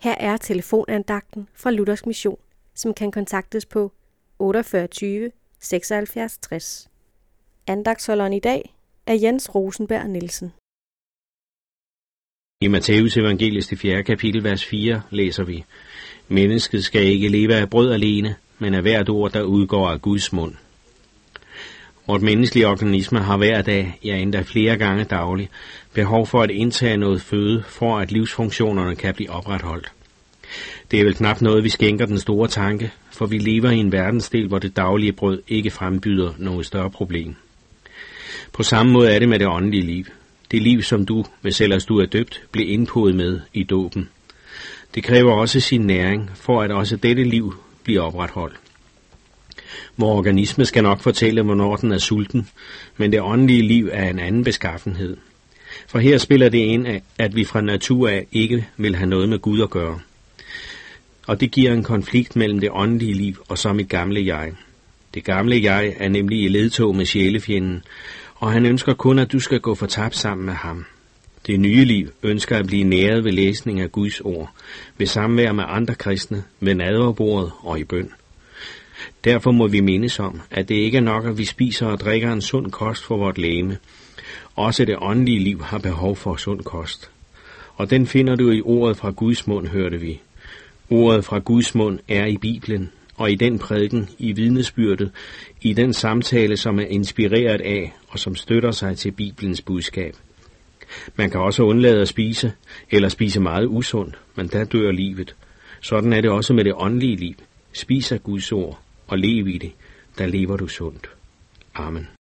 Her er telefonandagten fra Luthers Mission, som kan kontaktes på 48 76 60. Andagsholderen i dag er Jens Rosenberg Nielsen. I Matteus evangelies det 4. kapitel, vers 4, læser vi, Mennesket skal ikke leve af brød alene, men af hvert ord, der udgår af Guds mund. Vort menneskelige organisme har hver dag, ja endda flere gange dagligt, behov for at indtage noget føde, for at livsfunktionerne kan blive opretholdt. Det er vel knap noget, vi skænker den store tanke, for vi lever i en verdensdel, hvor det daglige brød ikke frembyder noget større problem. På samme måde er det med det åndelige liv. Det liv, som du, hvis ellers du er døbt, blev indpodet med i dåben. Det kræver også sin næring, for at også dette liv bliver opretholdt. Vor organisme skal nok fortælle, hvornår den er sulten, men det åndelige liv er en anden beskaffenhed. For her spiller det ind, at vi fra natur af ikke vil have noget med Gud at gøre. Og det giver en konflikt mellem det åndelige liv og så mit gamle jeg. Det gamle jeg er nemlig i ledtog med sjælefjenden, og han ønsker kun, at du skal gå for tabt sammen med ham. Det nye liv ønsker at blive næret ved læsning af Guds ord, ved samvær med andre kristne, ved nadverbordet og i bøn. Derfor må vi mindes om, at det ikke er nok, at vi spiser og drikker en sund kost for vort læme. Også det åndelige liv har behov for sund kost. Og den finder du i ordet fra Guds mund, hørte vi. Ordet fra Guds mund er i Bibelen, og i den prædiken, i vidnesbyrdet, i den samtale, som er inspireret af og som støtter sig til Bibelens budskab. Man kan også undlade at spise, eller spise meget usundt, men der dør livet. Sådan er det også med det åndelige liv. Spis af Guds ord og lev i det, der lever du sundt. Amen.